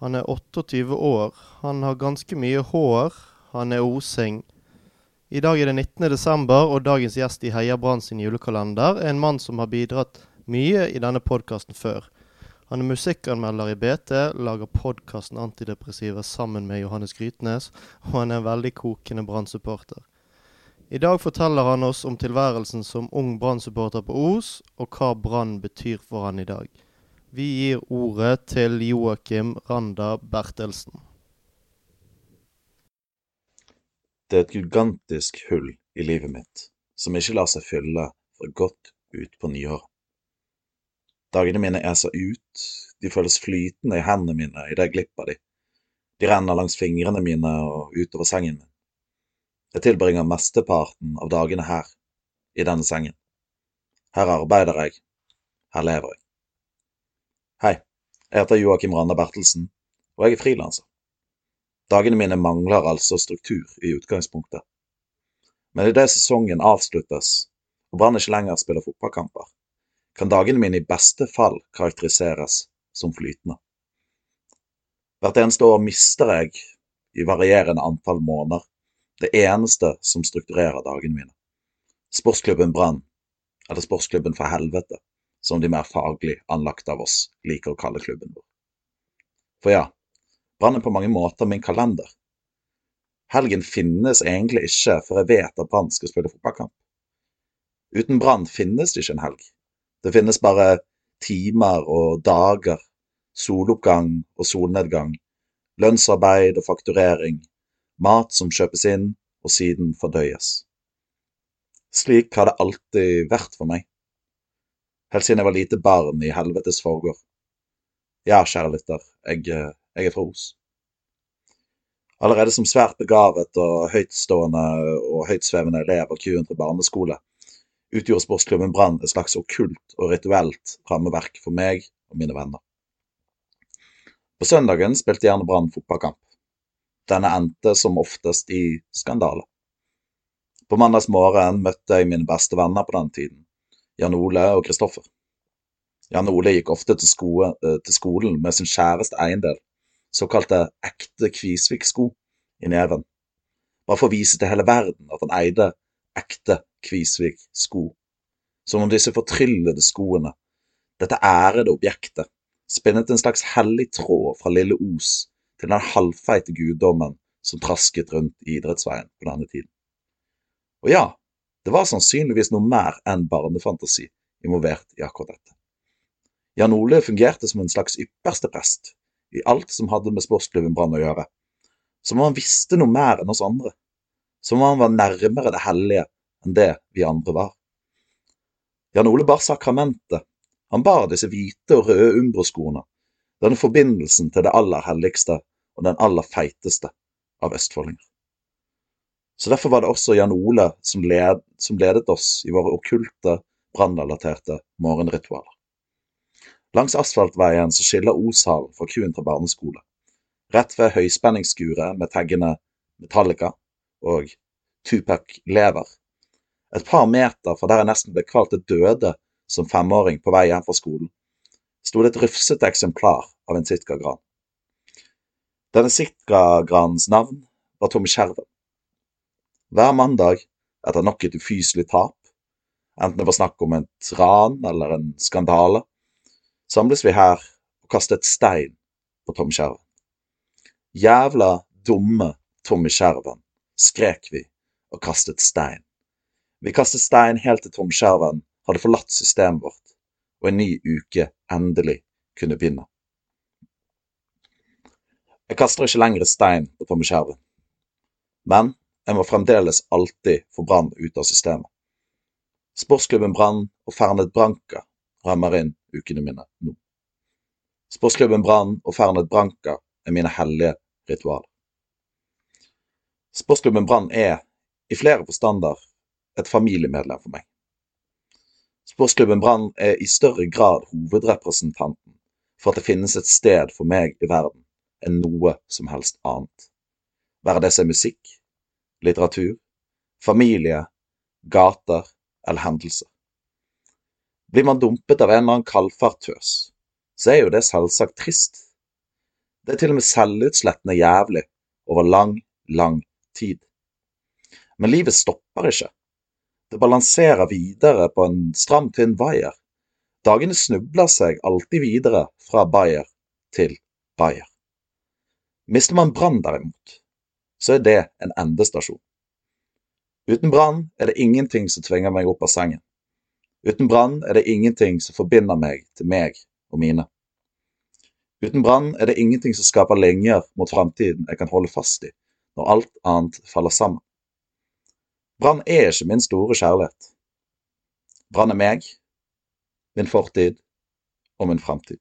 Han er 28 år. Han har ganske mye hår. Han er osing. I dag er det 19. desember, og dagens gjest i Heia Brann sin julekalender er en mann som har bidratt mye i denne podkasten før. Han er musikkanmelder i BT, lager podkasten Antidepressiva sammen med Johannes Grytnes, og han er en veldig kokende Brann-supporter. I dag forteller han oss om tilværelsen som ung Brann-supporter på Os, og hva Brann betyr for han i dag. Vi gir ordet til Joakim Randa Bertelsen. Det er et gigantisk hull i livet mitt som ikke lar seg fylle for godt ut på nyåret. Dagene mine eser ut, de føles flytende i hendene mine idet jeg glipper de. De renner langs fingrene mine og utover sengen min. Jeg tilbringer mesteparten av dagene her, i denne sengen. Her arbeider jeg, her lever jeg. Hei, jeg heter Joakim Randa Bertelsen, og jeg er frilanser. Dagene mine mangler altså struktur i utgangspunktet. Men idet sesongen avsluttes og Brann ikke lenger spiller fotballkamper, kan dagene mine i beste fall karakteriseres som flytende. Hvert eneste år mister jeg, i varierende antall måneder, det eneste som strukturerer dagene mine. Sportsklubben Brann, eller Sportsklubben for helvete, som de mer faglig anlagte av oss liker å kalle klubben vår. For ja, Brann er på mange måter min kalender. Helgen finnes egentlig ikke, før jeg vet at Brann skal spille fotballkamp. Uten Brann finnes det ikke en helg. Det finnes bare timer og dager, soloppgang og solnedgang, lønnsarbeid og fakturering, mat som kjøpes inn og siden fordøyes. Slik har det alltid vært for meg helt siden jeg var lite barn i helvetes forgård. Ja, kjære lytter, jeg, eh, jeg er fra Os. Allerede som svært begavet og høytstående og høytsvevende elev av Q-entre barneskole utgjorde sportsklubben Brann et slags okkult og rituelt rammeverk for meg og mine venner. På søndagen spilte gjerne Brann fotballkamp. Denne endte som oftest i skandale. På mandags morgen møtte jeg mine beste venner på den tiden, Jan Ole og Kristoffer. Jan Ole gikk ofte til, sko eh, til skolen med sin kjæreste eiendel, såkalte ekte Kvisvik-sko, i neven, bare for å vise til hele verden at han eide ekte Kvisvik-sko. Som om disse fortryllede skoene, dette ærede objektet, spinnet en slags hellig tråd fra Lille Os til den halvfeite guddommen som trasket rundt idrettsveien på denne tiden. Og ja, det var sannsynligvis noe mer enn barnefantasi involvert i akkurat dette. Jan Ole fungerte som en slags ypperste prest i alt som hadde med sportsklubben Brann å gjøre, som om han visste noe mer enn oss andre, som om han var nærmere det hellige enn det vi andre var. Jan Ole bar sakramentet, han bar disse hvite og røde umbroskoene, denne forbindelsen til det aller helligste og den aller feiteste av østfoldinger. Så derfor var det også Jan Ole som, led, som ledet oss i våre okkulte, brannrelaterte morgenritualer. Langs asfaltveien så skiller Oshallen fra Kuentra barneskole. Rett ved høyspenningsskuret med taggene Metallica og Tupac lever. Et par meter fra der jeg nesten ble kvalt til døde som femåring på vei hjem fra skolen, sto det et rufsete eksemplar av en sitkagran. Denne sitkagranens navn var Tommy Skjerven. Hver mandag, etter nok et ufyselig tap, enten det var snakk om et ran eller en skandale, samles vi her og kastet stein på Tommy Skjerven. Jævla dumme Tommy Skjerven, skrek vi og kastet stein. Vi kastet stein helt til Tom Skjerven hadde forlatt systemet vårt, og en ny uke endelig kunne begynne. Jeg kaster ikke lenger stein på Tommy Skjerven, men en må fremdeles alltid få Brann ut av systemet. Sportsklubben Brann og Fernet Branca rammer inn ukene mine nå. Sportsklubben Brann og Fernet Branca er mine hellige ritualer. Sportsklubben Brann er, i flere forstander, et familiemedlem for meg. Sportsklubben Brann er i større grad hovedrepresentanten for at det finnes et sted for meg i verden enn noe som helst annet. Være det er musikk, litteratur, familie, gater eller hendelser. Blir man dumpet av en eller annen kalfartøs, så er jo det selvsagt trist. Det er til og med selvutslettende jævlig over lang, lang tid. Men livet stopper ikke. Det balanserer videre på en stram, tynn vaier. Dagene snubler seg alltid videre fra Bayer til Bayer. Mister man Brann derimot, så er det en endestasjon. Uten Brann er det ingenting som tvinger meg opp av sengen. Uten Brann er det ingenting som forbinder meg til meg og mine. Uten Brann er det ingenting som skaper linjer mot framtiden jeg kan holde fast i når alt annet faller sammen. Brann er ikke min store kjærlighet. Brann er meg, min fortid og min framtid.